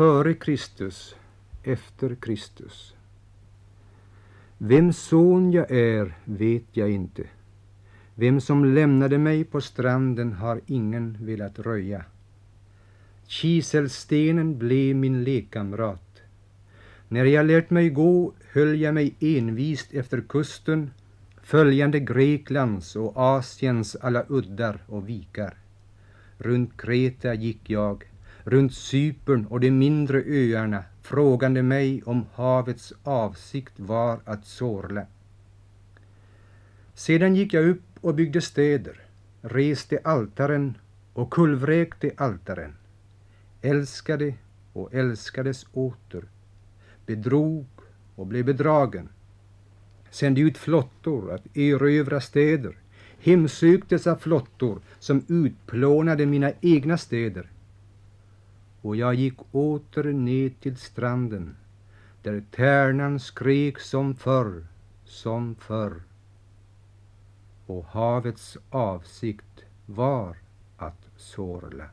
före Kristus, efter Kristus. Vem son jag är vet jag inte. Vem som lämnade mig på stranden har ingen velat röja. Kiselstenen blev min lekkamrat. När jag lärt mig gå höll jag mig envist efter kusten, följande Greklands och Asiens alla uddar och vikar. Runt Kreta gick jag, runt Cypern och de mindre öarna, frågande mig om havets avsikt var att sorla. Sedan gick jag upp och byggde städer, reste altaren och kullvräkte altaren, älskade och älskades åter, bedrog och blev bedragen, sände ut flottor att erövra städer, hemsöktes av flottor som utplånade mina egna städer. Och jag gick åter ned till stranden där tärnan skrek som förr, som förr. Och havets avsikt var att sorla.